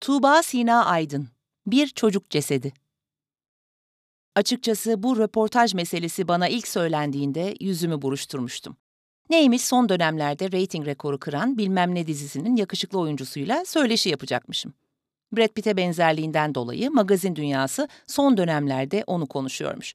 Tuğba Sina Aydın Bir Çocuk Cesedi Açıkçası bu röportaj meselesi bana ilk söylendiğinde yüzümü buruşturmuştum. Neymiş son dönemlerde reyting rekoru kıran bilmem ne dizisinin yakışıklı oyuncusuyla söyleşi yapacakmışım. Brad Pitt'e benzerliğinden dolayı magazin dünyası son dönemlerde onu konuşuyormuş.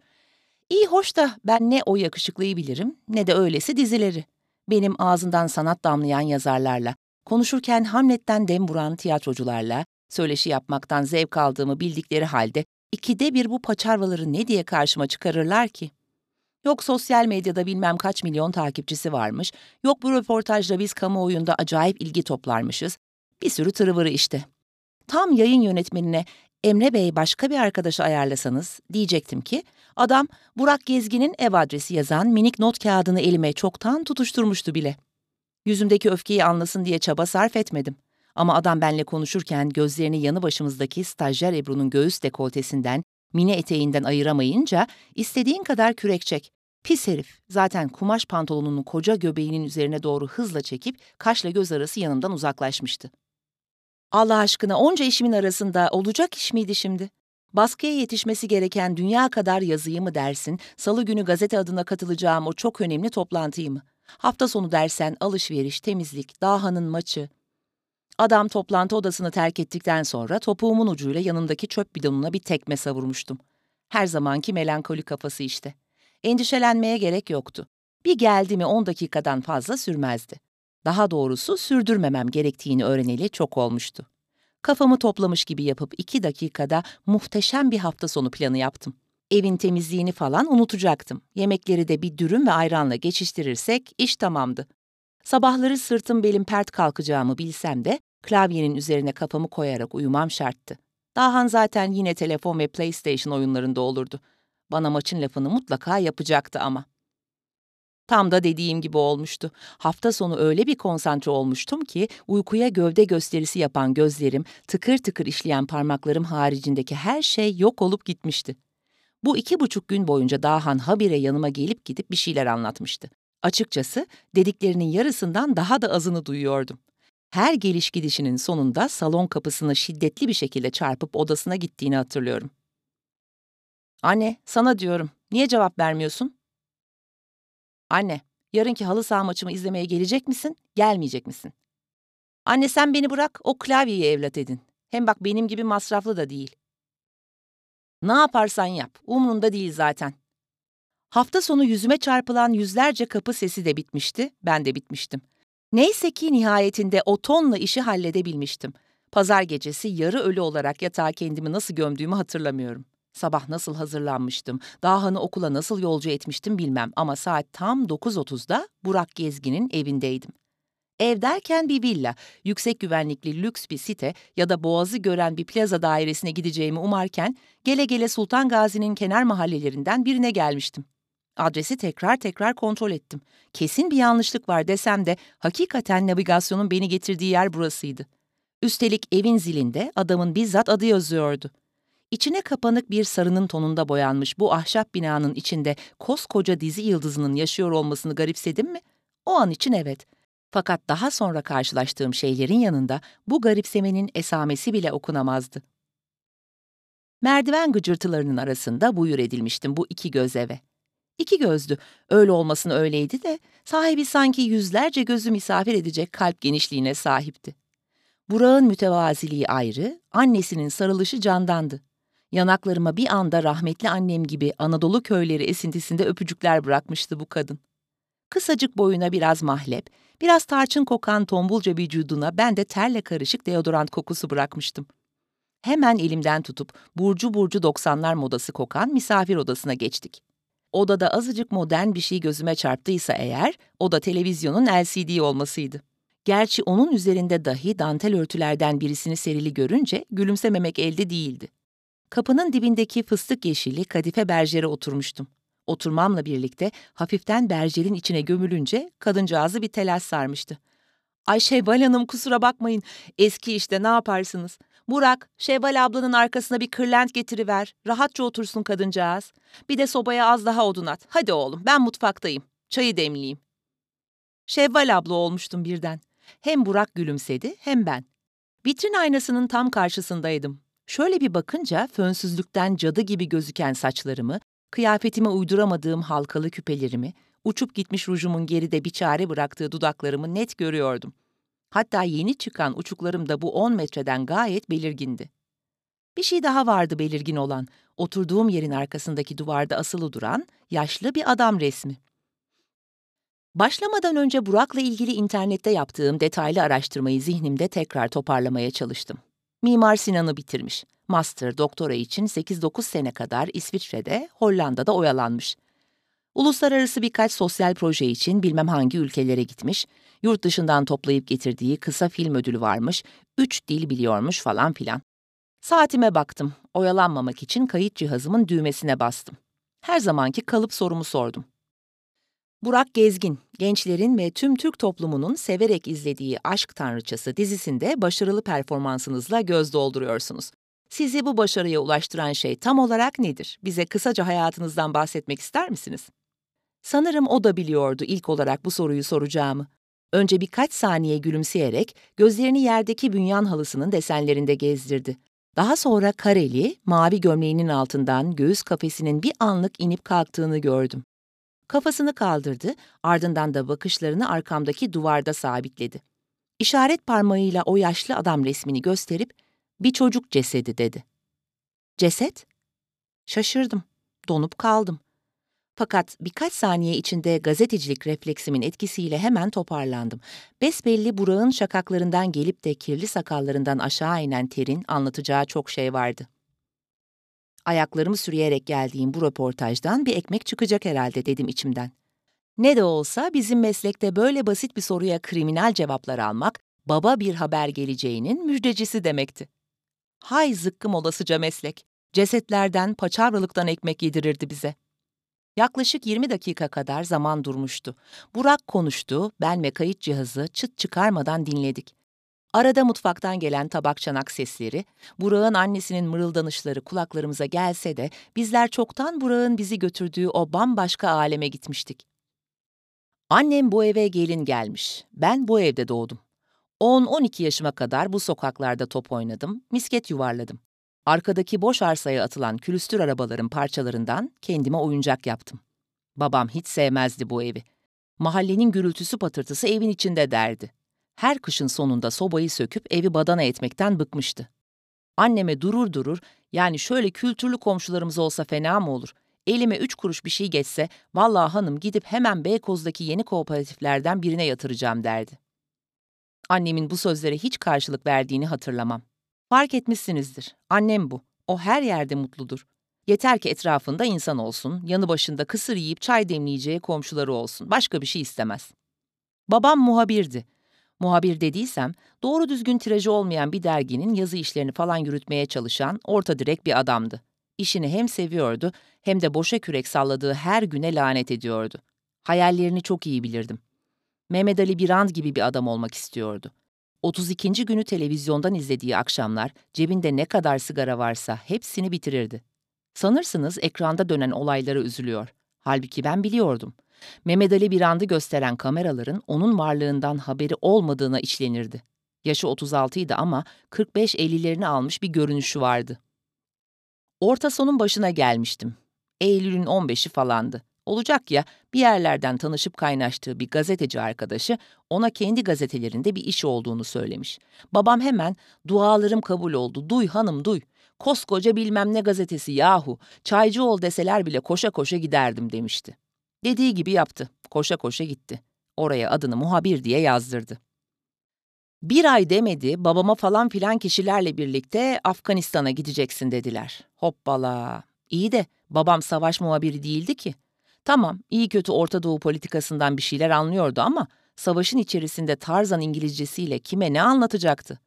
İyi hoş da ben ne o yakışıklıyı bilirim ne de öylesi dizileri. Benim ağzından sanat damlayan yazarlarla, konuşurken Hamlet'ten dem vuran tiyatrocularla, söyleşi yapmaktan zevk aldığımı bildikleri halde ikide bir bu paçarvaları ne diye karşıma çıkarırlar ki? Yok sosyal medyada bilmem kaç milyon takipçisi varmış, yok bu röportajla biz kamuoyunda acayip ilgi toplarmışız. Bir sürü tırıvırı işte. Tam yayın yönetmenine Emre Bey başka bir arkadaşı ayarlasanız diyecektim ki adam Burak Gezgin'in ev adresi yazan minik not kağıdını elime çoktan tutuşturmuştu bile. Yüzümdeki öfkeyi anlasın diye çaba sarf etmedim. Ama adam benle konuşurken gözlerini yanı başımızdaki stajyer Ebru'nun göğüs dekoltesinden, mini eteğinden ayıramayınca istediğin kadar kürek çek. Pis herif. Zaten kumaş pantolonunu koca göbeğinin üzerine doğru hızla çekip kaşla göz arası yanımdan uzaklaşmıştı. Allah aşkına onca işimin arasında olacak iş miydi şimdi? Baskıya yetişmesi gereken dünya kadar yazıyı mı dersin, salı günü gazete adına katılacağım o çok önemli toplantıyı mı? Hafta sonu dersen alışveriş, temizlik, Daha'nın maçı. Adam toplantı odasını terk ettikten sonra topuğumun ucuyla yanındaki çöp bidonuna bir tekme savurmuştum. Her zamanki melankoli kafası işte. Endişelenmeye gerek yoktu. Bir geldi mi on dakikadan fazla sürmezdi. Daha doğrusu sürdürmemem gerektiğini öğreneli çok olmuştu. Kafamı toplamış gibi yapıp iki dakikada muhteşem bir hafta sonu planı yaptım. Evin temizliğini falan unutacaktım. Yemekleri de bir dürüm ve ayranla geçiştirirsek iş tamamdı. Sabahları sırtım belim pert kalkacağımı bilsem de klavyenin üzerine kafamı koyarak uyumam şarttı. Dahan zaten yine telefon ve PlayStation oyunlarında olurdu. Bana maçın lafını mutlaka yapacaktı ama. Tam da dediğim gibi olmuştu. Hafta sonu öyle bir konsantre olmuştum ki uykuya gövde gösterisi yapan gözlerim, tıkır tıkır işleyen parmaklarım haricindeki her şey yok olup gitmişti. Bu iki buçuk gün boyunca Dahan habire yanıma gelip gidip bir şeyler anlatmıştı. Açıkçası dediklerinin yarısından daha da azını duyuyordum. Her geliş gidişinin sonunda salon kapısını şiddetli bir şekilde çarpıp odasına gittiğini hatırlıyorum. Anne, sana diyorum. Niye cevap vermiyorsun? Anne, yarınki halı saha maçımı izlemeye gelecek misin, gelmeyecek misin? Anne sen beni bırak, o klavyeyi evlat edin. Hem bak benim gibi masraflı da değil. Ne yaparsan yap, umrunda değil zaten. Hafta sonu yüzüme çarpılan yüzlerce kapı sesi de bitmişti, ben de bitmiştim. Neyse ki nihayetinde o tonla işi halledebilmiştim. Pazar gecesi yarı ölü olarak yatağa kendimi nasıl gömdüğümü hatırlamıyorum. Sabah nasıl hazırlanmıştım, Dahan'ı okula nasıl yolcu etmiştim bilmem ama saat tam 9.30'da Burak Gezgin'in evindeydim. Ev derken bir villa, yüksek güvenlikli lüks bir site ya da boğazı gören bir plaza dairesine gideceğimi umarken gele gele Sultan Gazi'nin kenar mahallelerinden birine gelmiştim. Adresi tekrar tekrar kontrol ettim. Kesin bir yanlışlık var desem de hakikaten navigasyonun beni getirdiği yer burasıydı. Üstelik evin zilinde adamın bizzat adı yazıyordu. İçine kapanık bir sarının tonunda boyanmış bu ahşap binanın içinde koskoca dizi yıldızının yaşıyor olmasını garipsedim mi? O an için evet. Fakat daha sonra karşılaştığım şeylerin yanında bu garipsemenin esamesi bile okunamazdı. Merdiven gıcırtılarının arasında buyur edilmiştim bu iki göz eve. İki gözlü, öyle olmasın öyleydi de sahibi sanki yüzlerce gözü misafir edecek kalp genişliğine sahipti. Burak'ın mütevaziliği ayrı, annesinin sarılışı candandı. Yanaklarıma bir anda rahmetli annem gibi Anadolu köyleri esintisinde öpücükler bırakmıştı bu kadın. Kısacık boyuna biraz mahlep, biraz tarçın kokan tombulca vücuduna ben de terle karışık deodorant kokusu bırakmıştım. Hemen elimden tutup burcu burcu doksanlar modası kokan misafir odasına geçtik. Odada azıcık modern bir şey gözüme çarptıysa eğer, o da televizyonun LCD olmasıydı. Gerçi onun üzerinde dahi dantel örtülerden birisini serili görünce gülümsememek elde değildi. Kapının dibindeki fıstık yeşili kadife berjere oturmuştum. Oturmamla birlikte hafiften berjerin içine gömülünce kadıncağızı bir telaş sarmıştı. Ay Şevval Hanım kusura bakmayın. Eski işte ne yaparsınız? Burak, Şevval ablanın arkasına bir kırlent getiriver. Rahatça otursun kadıncağız. Bir de sobaya az daha odun at. Hadi oğlum ben mutfaktayım. Çayı demleyeyim. Şevval abla olmuştum birden. Hem Burak gülümsedi hem ben. Vitrin aynasının tam karşısındaydım. Şöyle bir bakınca fönsüzlükten cadı gibi gözüken saçlarımı, kıyafetime uyduramadığım halkalı küpelerimi, uçup gitmiş rujumun geride bir çare bıraktığı dudaklarımı net görüyordum. Hatta yeni çıkan uçuklarım da bu 10 metreden gayet belirgindi. Bir şey daha vardı belirgin olan, oturduğum yerin arkasındaki duvarda asılı duran yaşlı bir adam resmi. Başlamadan önce Burak'la ilgili internette yaptığım detaylı araştırmayı zihnimde tekrar toparlamaya çalıştım. Mimar Sinan'ı bitirmiş. Master, doktora için 8-9 sene kadar İsviçre'de, Hollanda'da oyalanmış. Uluslararası birkaç sosyal proje için bilmem hangi ülkelere gitmiş, yurt dışından toplayıp getirdiği kısa film ödülü varmış, üç dil biliyormuş falan filan. Saatime baktım, oyalanmamak için kayıt cihazımın düğmesine bastım. Her zamanki kalıp sorumu sordum. Burak Gezgin, gençlerin ve tüm Türk toplumunun severek izlediği Aşk Tanrıçası dizisinde başarılı performansınızla göz dolduruyorsunuz. Sizi bu başarıya ulaştıran şey tam olarak nedir? Bize kısaca hayatınızdan bahsetmek ister misiniz? Sanırım o da biliyordu ilk olarak bu soruyu soracağımı. Önce birkaç saniye gülümseyerek gözlerini yerdeki bünyan halısının desenlerinde gezdirdi. Daha sonra kareli, mavi gömleğinin altından göğüs kafesinin bir anlık inip kalktığını gördüm. Kafasını kaldırdı, ardından da bakışlarını arkamdaki duvarda sabitledi. İşaret parmağıyla o yaşlı adam resmini gösterip, bir çocuk cesedi dedi. Ceset? Şaşırdım, donup kaldım. Fakat birkaç saniye içinde gazetecilik refleksimin etkisiyle hemen toparlandım. Besbelli Burak'ın şakaklarından gelip de kirli sakallarından aşağı inen terin anlatacağı çok şey vardı. Ayaklarımı sürüyerek geldiğim bu röportajdan bir ekmek çıkacak herhalde dedim içimden. Ne de olsa bizim meslekte böyle basit bir soruya kriminal cevaplar almak, baba bir haber geleceğinin müjdecisi demekti. Hay zıkkım olasıca meslek. Cesetlerden, paçavralıktan ekmek yedirirdi bize. Yaklaşık 20 dakika kadar zaman durmuştu. Burak konuştu, ben ve kayıt cihazı çıt çıkarmadan dinledik. Arada mutfaktan gelen tabak çanak sesleri, Burak'ın annesinin mırıldanışları kulaklarımıza gelse de bizler çoktan Burak'ın bizi götürdüğü o bambaşka aleme gitmiştik. Annem bu eve gelin gelmiş. Ben bu evde doğdum. 10-12 yaşıma kadar bu sokaklarda top oynadım, misket yuvarladım. Arkadaki boş arsaya atılan külüstür arabaların parçalarından kendime oyuncak yaptım. Babam hiç sevmezdi bu evi. Mahallenin gürültüsü patırtısı evin içinde derdi. Her kışın sonunda sobayı söküp evi badana etmekten bıkmıştı. Anneme durur durur, yani şöyle kültürlü komşularımız olsa fena mı olur? Elime üç kuruş bir şey geçse, vallahi hanım gidip hemen Beykoz'daki yeni kooperatiflerden birine yatıracağım derdi. Annemin bu sözlere hiç karşılık verdiğini hatırlamam. Fark etmişsinizdir. Annem bu. O her yerde mutludur. Yeter ki etrafında insan olsun, yanı başında kısır yiyip çay demleyeceği komşuları olsun. Başka bir şey istemez. Babam muhabirdi. Muhabir dediysem, doğru düzgün tirajı olmayan bir derginin yazı işlerini falan yürütmeye çalışan orta direk bir adamdı. İşini hem seviyordu hem de boşa kürek salladığı her güne lanet ediyordu. Hayallerini çok iyi bilirdim. Mehmet Ali Birand gibi bir adam olmak istiyordu. 32. günü televizyondan izlediği akşamlar cebinde ne kadar sigara varsa hepsini bitirirdi. Sanırsınız ekranda dönen olaylara üzülüyor. Halbuki ben biliyordum. Mehmet Ali Birand'ı gösteren kameraların onun varlığından haberi olmadığına içlenirdi. Yaşı 36 idi ama 45-50'lerini almış bir görünüşü vardı. Orta sonun başına gelmiştim. Eylül'ün 15'i falandı. Olacak ya bir yerlerden tanışıp kaynaştığı bir gazeteci arkadaşı ona kendi gazetelerinde bir iş olduğunu söylemiş. Babam hemen dualarım kabul oldu duy hanım duy. Koskoca bilmem ne gazetesi yahu çaycı ol deseler bile koşa koşa giderdim demişti. Dediği gibi yaptı koşa koşa gitti. Oraya adını muhabir diye yazdırdı. Bir ay demedi, babama falan filan kişilerle birlikte Afganistan'a gideceksin dediler. Hoppala. İyi de babam savaş muhabiri değildi ki. Tamam, iyi kötü Orta Doğu politikasından bir şeyler anlıyordu ama savaşın içerisinde Tarzan İngilizcesiyle kime ne anlatacaktı?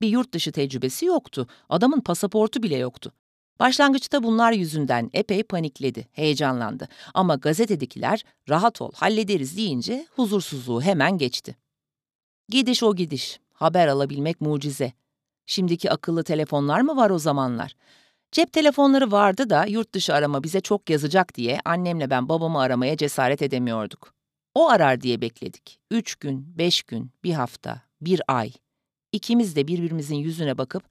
Bir yurt dışı tecrübesi yoktu, adamın pasaportu bile yoktu. Başlangıçta bunlar yüzünden epey panikledi, heyecanlandı. Ama gazetedekiler rahat ol, hallederiz deyince huzursuzluğu hemen geçti. Gidiş o gidiş, haber alabilmek mucize. Şimdiki akıllı telefonlar mı var o zamanlar? Cep telefonları vardı da yurt dışı arama bize çok yazacak diye annemle ben babamı aramaya cesaret edemiyorduk. O arar diye bekledik. Üç gün, beş gün, bir hafta, bir ay. İkimiz de birbirimizin yüzüne bakıp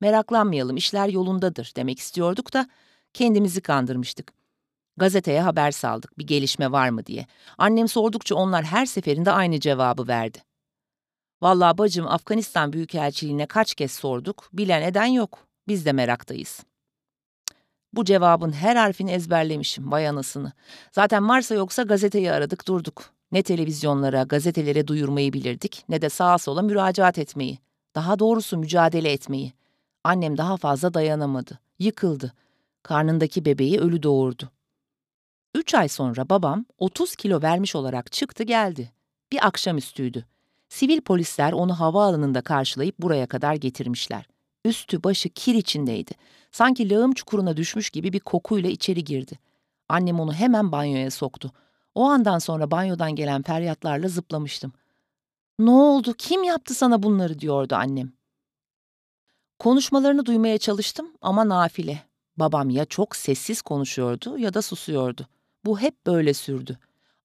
meraklanmayalım işler yolundadır demek istiyorduk da kendimizi kandırmıştık. Gazeteye haber saldık bir gelişme var mı diye. Annem sordukça onlar her seferinde aynı cevabı verdi. Vallahi bacım Afganistan Büyükelçiliğine kaç kez sorduk, bilen eden yok. Biz de meraktayız. Bu cevabın her harfini ezberlemişim, vay anasını. Zaten varsa yoksa gazeteyi aradık durduk. Ne televizyonlara, gazetelere duyurmayı bilirdik, ne de sağa sola müracaat etmeyi. Daha doğrusu mücadele etmeyi. Annem daha fazla dayanamadı, yıkıldı. Karnındaki bebeği ölü doğurdu. Üç ay sonra babam 30 kilo vermiş olarak çıktı geldi. Bir akşamüstüydü. Sivil polisler onu havaalanında karşılayıp buraya kadar getirmişler. Üstü başı kir içindeydi. Sanki lağım çukuruna düşmüş gibi bir kokuyla içeri girdi. Annem onu hemen banyoya soktu. O andan sonra banyodan gelen feryatlarla zıplamıştım. Ne oldu, kim yaptı sana bunları diyordu annem. Konuşmalarını duymaya çalıştım ama nafile. Babam ya çok sessiz konuşuyordu ya da susuyordu. Bu hep böyle sürdü.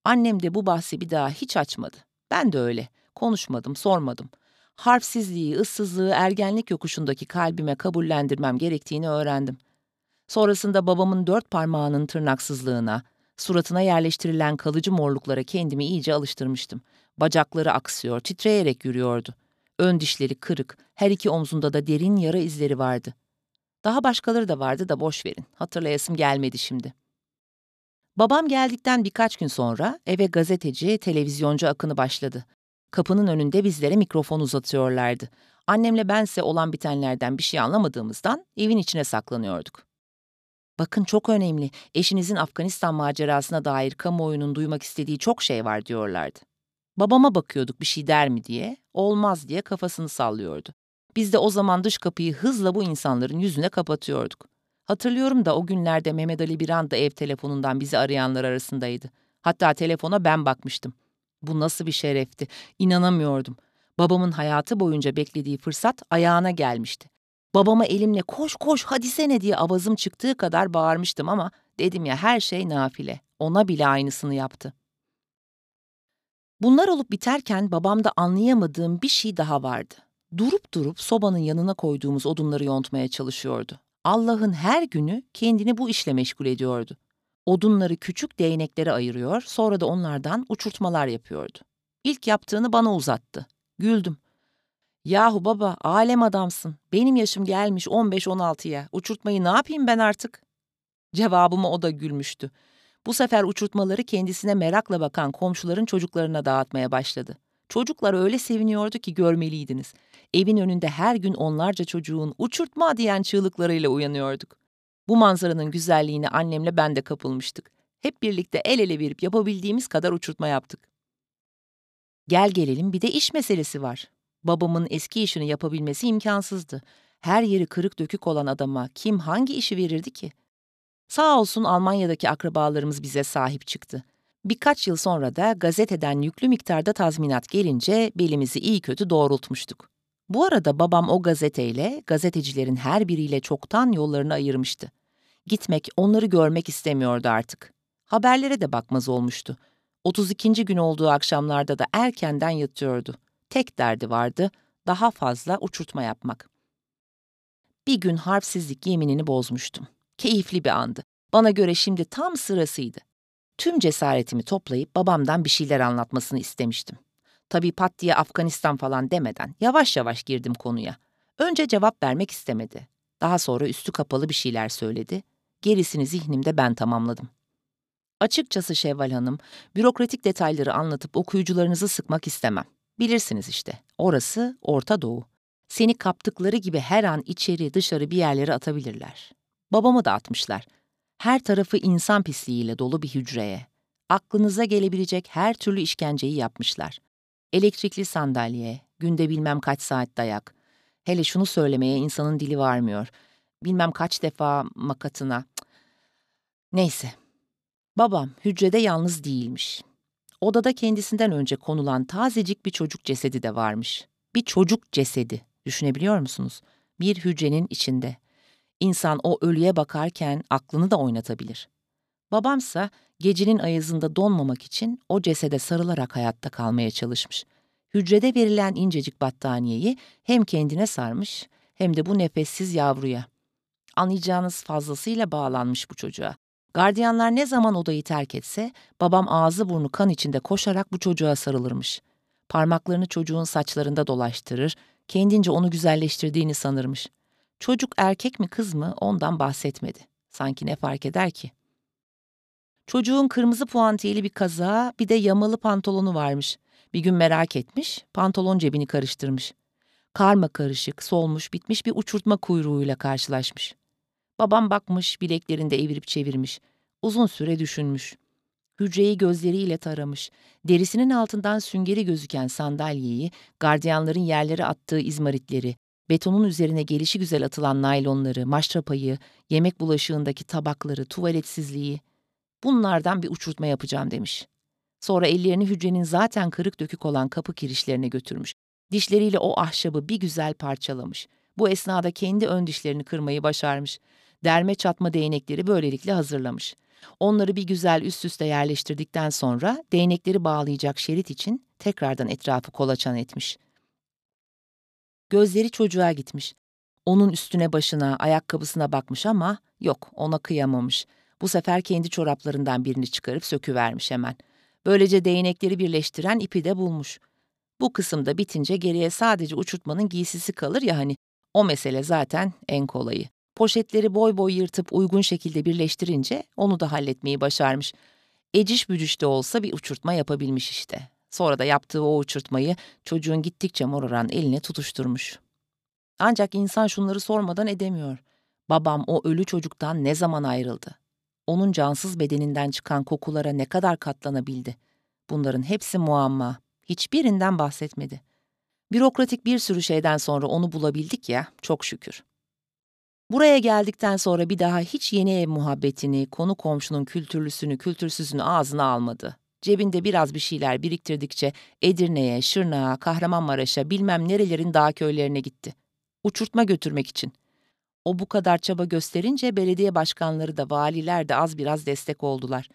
Annem de bu bahsi bir daha hiç açmadı. Ben de öyle. Konuşmadım, sormadım. Harpsizliği, ıssızlığı ergenlik yokuşundaki kalbime kabullendirmem gerektiğini öğrendim. Sonrasında babamın dört parmağının tırnaksızlığına, suratına yerleştirilen kalıcı morluklara kendimi iyice alıştırmıştım. Bacakları aksıyor, titreyerek yürüyordu. Ön dişleri kırık, her iki omzunda da derin yara izleri vardı. Daha başkaları da vardı da boş verin. Hatırlayasım gelmedi şimdi. Babam geldikten birkaç gün sonra eve gazeteci, televizyoncu akını başladı. Kapının önünde bizlere mikrofon uzatıyorlardı. Annemle bense olan bitenlerden bir şey anlamadığımızdan evin içine saklanıyorduk. Bakın çok önemli, eşinizin Afganistan macerasına dair kamuoyunun duymak istediği çok şey var diyorlardı. Babama bakıyorduk bir şey der mi diye, olmaz diye kafasını sallıyordu. Biz de o zaman dış kapıyı hızla bu insanların yüzüne kapatıyorduk. Hatırlıyorum da o günlerde Mehmet Ali Biran da ev telefonundan bizi arayanlar arasındaydı. Hatta telefona ben bakmıştım. Bu nasıl bir şerefti, inanamıyordum. Babamın hayatı boyunca beklediği fırsat ayağına gelmişti. Babama elimle koş koş hadi diye avazım çıktığı kadar bağırmıştım ama dedim ya her şey nafile. Ona bile aynısını yaptı. Bunlar olup biterken babamda anlayamadığım bir şey daha vardı. Durup durup sobanın yanına koyduğumuz odunları yontmaya çalışıyordu. Allah'ın her günü kendini bu işle meşgul ediyordu. Odunları küçük değneklere ayırıyor, sonra da onlardan uçurtmalar yapıyordu. İlk yaptığını bana uzattı. Güldüm. Yahu baba, alem adamsın. Benim yaşım gelmiş 15-16'ya. Uçurtmayı ne yapayım ben artık? Cevabıma o da gülmüştü. Bu sefer uçurtmaları kendisine merakla bakan komşuların çocuklarına dağıtmaya başladı. Çocuklar öyle seviniyordu ki görmeliydiniz. Evin önünde her gün onlarca çocuğun uçurtma diyen çığlıklarıyla uyanıyorduk. Bu manzaranın güzelliğine annemle ben de kapılmıştık. Hep birlikte el ele verip yapabildiğimiz kadar uçurtma yaptık. Gel gelelim bir de iş meselesi var. Babamın eski işini yapabilmesi imkansızdı. Her yeri kırık dökük olan adama kim hangi işi verirdi ki? Sağ olsun Almanya'daki akrabalarımız bize sahip çıktı. Birkaç yıl sonra da gazeteden yüklü miktarda tazminat gelince belimizi iyi kötü doğrultmuştuk. Bu arada babam o gazeteyle, gazetecilerin her biriyle çoktan yollarını ayırmıştı. Gitmek, onları görmek istemiyordu artık. Haberlere de bakmaz olmuştu. 32. gün olduğu akşamlarda da erkenden yatıyordu. Tek derdi vardı, daha fazla uçurtma yapmak. Bir gün harpsizlik yeminini bozmuştum. Keyifli bir andı. Bana göre şimdi tam sırasıydı. Tüm cesaretimi toplayıp babamdan bir şeyler anlatmasını istemiştim. Tabii pat diye Afganistan falan demeden yavaş yavaş girdim konuya. Önce cevap vermek istemedi. Daha sonra üstü kapalı bir şeyler söyledi. Gerisini zihnimde ben tamamladım. Açıkçası Şevval Hanım, bürokratik detayları anlatıp okuyucularınızı sıkmak istemem. Bilirsiniz işte, orası Orta Doğu. Seni kaptıkları gibi her an içeri dışarı bir yerlere atabilirler. Babamı da atmışlar. Her tarafı insan pisliğiyle dolu bir hücreye. Aklınıza gelebilecek her türlü işkenceyi yapmışlar. Elektrikli sandalye, günde bilmem kaç saat dayak. Hele şunu söylemeye insanın dili varmıyor. Bilmem kaç defa makatına. Neyse. Babam hücrede yalnız değilmiş. Odada kendisinden önce konulan tazecik bir çocuk cesedi de varmış. Bir çocuk cesedi. Düşünebiliyor musunuz? Bir hücrenin içinde. İnsan o ölüye bakarken aklını da oynatabilir. Babamsa gecenin ayazında donmamak için o cesede sarılarak hayatta kalmaya çalışmış. Hücrede verilen incecik battaniyeyi hem kendine sarmış hem de bu nefessiz yavruya. Anlayacağınız fazlasıyla bağlanmış bu çocuğa. Gardiyanlar ne zaman odayı terk etse, babam ağzı burnu kan içinde koşarak bu çocuğa sarılırmış. Parmaklarını çocuğun saçlarında dolaştırır, kendince onu güzelleştirdiğini sanırmış. Çocuk erkek mi kız mı ondan bahsetmedi. Sanki ne fark eder ki? Çocuğun kırmızı puantiyeli bir kazağı, bir de yamalı pantolonu varmış. Bir gün merak etmiş, pantolon cebini karıştırmış. Karma karışık, solmuş, bitmiş bir uçurtma kuyruğuyla karşılaşmış. Babam bakmış, bileklerinde evirip çevirmiş. Uzun süre düşünmüş. Hücreyi gözleriyle taramış. Derisinin altından süngeri gözüken sandalyeyi, gardiyanların yerlere attığı izmaritleri, betonun üzerine gelişi güzel atılan naylonları, maşrapayı, yemek bulaşığındaki tabakları, tuvaletsizliği. Bunlardan bir uçurtma yapacağım demiş. Sonra ellerini hücrenin zaten kırık dökük olan kapı kirişlerine götürmüş. Dişleriyle o ahşabı bir güzel parçalamış. Bu esnada kendi ön dişlerini kırmayı başarmış. Derme çatma değnekleri böylelikle hazırlamış. Onları bir güzel üst üste yerleştirdikten sonra değnekleri bağlayacak şerit için tekrardan etrafı kolaçan etmiş. Gözleri çocuğa gitmiş. Onun üstüne başına, ayakkabısına bakmış ama yok ona kıyamamış. Bu sefer kendi çoraplarından birini çıkarıp söküvermiş hemen. Böylece değnekleri birleştiren ipi de bulmuş. Bu kısımda bitince geriye sadece uçurtmanın giysisi kalır ya hani. O mesele zaten en kolayı. Poşetleri boy boy yırtıp uygun şekilde birleştirince onu da halletmeyi başarmış. Eciş bücüş de olsa bir uçurtma yapabilmiş işte. Sonra da yaptığı o uçurtmayı çocuğun gittikçe moraran eline tutuşturmuş. Ancak insan şunları sormadan edemiyor. Babam o ölü çocuktan ne zaman ayrıldı? Onun cansız bedeninden çıkan kokulara ne kadar katlanabildi? Bunların hepsi muamma. Hiçbirinden bahsetmedi. Bürokratik bir sürü şeyden sonra onu bulabildik ya, çok şükür. Buraya geldikten sonra bir daha hiç yeni ev muhabbetini, konu komşunun kültürlüsünü, kültürsüzünü ağzına almadı. Cebinde biraz bir şeyler biriktirdikçe Edirne'ye, Şırnak'a, Kahramanmaraş'a bilmem nerelerin dağ köylerine gitti. Uçurtma götürmek için. O bu kadar çaba gösterince belediye başkanları da valiler de az biraz destek oldular.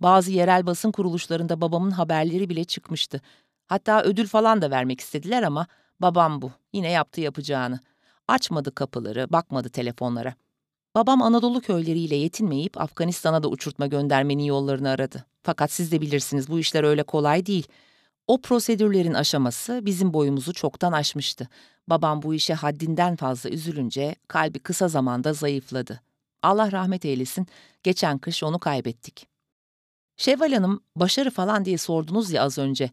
Bazı yerel basın kuruluşlarında babamın haberleri bile çıkmıştı. Hatta ödül falan da vermek istediler ama babam bu. Yine yaptı yapacağını. Açmadı kapıları, bakmadı telefonlara. Babam Anadolu köyleriyle yetinmeyip Afganistan'a da uçurtma göndermenin yollarını aradı. Fakat siz de bilirsiniz bu işler öyle kolay değil. O prosedürlerin aşaması bizim boyumuzu çoktan aşmıştı. Babam bu işe haddinden fazla üzülünce kalbi kısa zamanda zayıfladı. Allah rahmet eylesin, geçen kış onu kaybettik. Şevval Hanım, başarı falan diye sordunuz ya az önce.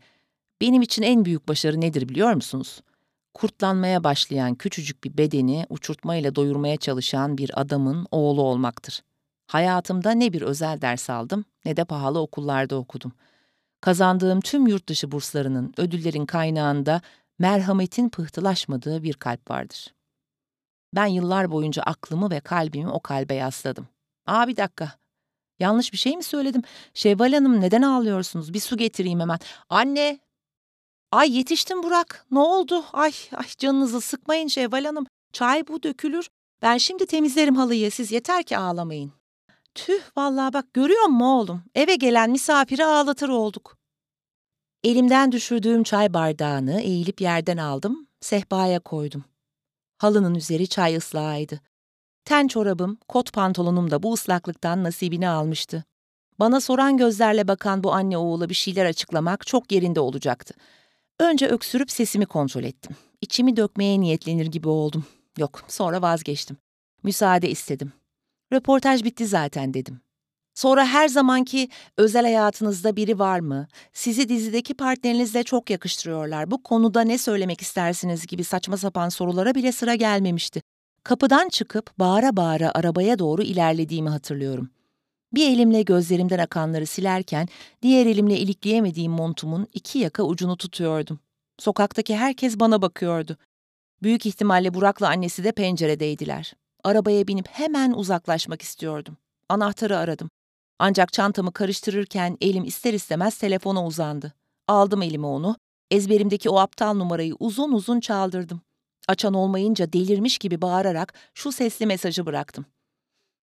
Benim için en büyük başarı nedir biliyor musunuz? Kurtlanmaya başlayan küçücük bir bedeni uçurtmayla doyurmaya çalışan bir adamın oğlu olmaktır. Hayatımda ne bir özel ders aldım ne de pahalı okullarda okudum. Kazandığım tüm yurt dışı burslarının, ödüllerin kaynağında merhametin pıhtılaşmadığı bir kalp vardır. Ben yıllar boyunca aklımı ve kalbimi o kalbe yasladım. Aa bir dakika. Yanlış bir şey mi söyledim? Şevval Hanım neden ağlıyorsunuz? Bir su getireyim hemen. Anne! Ay yetiştim Burak. Ne oldu? Ay, ay canınızı sıkmayın Şevval Hanım. Çay bu dökülür. Ben şimdi temizlerim halıyı. Siz yeter ki ağlamayın. Tüh vallahi bak görüyor musun oğlum? Eve gelen misafiri ağlatır olduk. Elimden düşürdüğüm çay bardağını eğilip yerden aldım, sehpaya koydum. Halının üzeri çay ıslağıydı. Ten çorabım, kot pantolonum da bu ıslaklıktan nasibini almıştı. Bana soran gözlerle bakan bu anne oğula bir şeyler açıklamak çok yerinde olacaktı. Önce öksürüp sesimi kontrol ettim. İçimi dökmeye niyetlenir gibi oldum. Yok, sonra vazgeçtim. Müsaade istedim. Röportaj bitti zaten dedim. Sonra her zamanki özel hayatınızda biri var mı? Sizi dizideki partnerinizle çok yakıştırıyorlar. Bu konuda ne söylemek istersiniz gibi saçma sapan sorulara bile sıra gelmemişti. Kapıdan çıkıp bağıra bağıra arabaya doğru ilerlediğimi hatırlıyorum. Bir elimle gözlerimden akanları silerken diğer elimle ilikleyemediğim montumun iki yaka ucunu tutuyordum. Sokaktaki herkes bana bakıyordu. Büyük ihtimalle Burak'la annesi de penceredeydiler. Arabaya binip hemen uzaklaşmak istiyordum. Anahtarı aradım. Ancak çantamı karıştırırken elim ister istemez telefona uzandı. Aldım elime onu, ezberimdeki o aptal numarayı uzun uzun çaldırdım. Açan olmayınca delirmiş gibi bağırarak şu sesli mesajı bıraktım.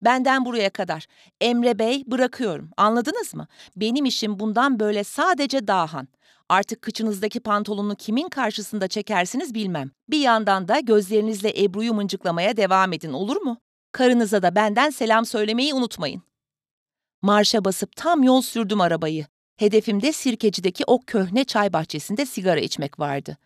Benden buraya kadar. Emre Bey bırakıyorum. Anladınız mı? Benim işim bundan böyle sadece Dahan. Artık kıçınızdaki pantolonu kimin karşısında çekersiniz bilmem. Bir yandan da gözlerinizle Ebru'yu mıncıklamaya devam edin olur mu? Karınıza da benden selam söylemeyi unutmayın. Marşa basıp tam yol sürdüm arabayı. Hedefimde Sirkeci'deki o köhne çay bahçesinde sigara içmek vardı.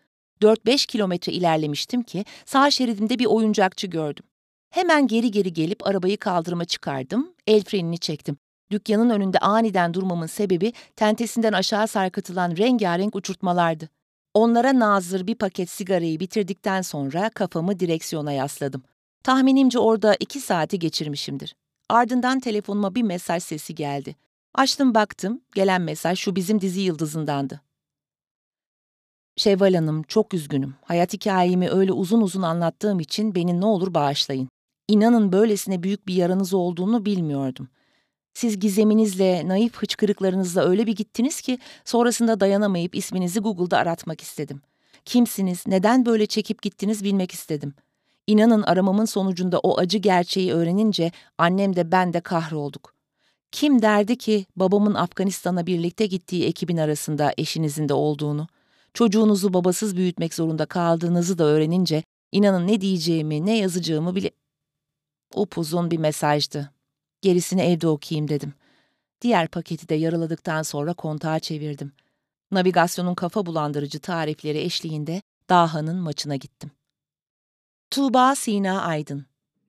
4-5 kilometre ilerlemiştim ki sağ şeridimde bir oyuncakçı gördüm. Hemen geri geri gelip arabayı kaldırıma çıkardım, el frenini çektim. Dükkanın önünde aniden durmamın sebebi tentesinden aşağı sarkıtılan rengarenk uçurtmalardı. Onlara nazır bir paket sigarayı bitirdikten sonra kafamı direksiyona yasladım. Tahminimce orada iki saati geçirmişimdir. Ardından telefonuma bir mesaj sesi geldi. Açtım baktım, gelen mesaj şu bizim dizi yıldızındandı. Şevval Hanım, çok üzgünüm. Hayat hikayemi öyle uzun uzun anlattığım için beni ne olur bağışlayın. İnanın böylesine büyük bir yaranız olduğunu bilmiyordum. Siz gizeminizle, naif hıçkırıklarınızla öyle bir gittiniz ki sonrasında dayanamayıp isminizi Google'da aratmak istedim. Kimsiniz, neden böyle çekip gittiniz bilmek istedim. İnanın aramamın sonucunda o acı gerçeği öğrenince annem de ben de kahrolduk. Kim derdi ki babamın Afganistan'a birlikte gittiği ekibin arasında eşinizin de olduğunu? Çocuğunuzu babasız büyütmek zorunda kaldığınızı da öğrenince inanın ne diyeceğimi, ne yazacağımı bile... Upuzun bir mesajdı. Gerisini evde okuyayım dedim. Diğer paketi de yarıladıktan sonra kontağa çevirdim. Navigasyonun kafa bulandırıcı tarifleri eşliğinde Daha'nın maçına gittim. Tuğba Sina Aydın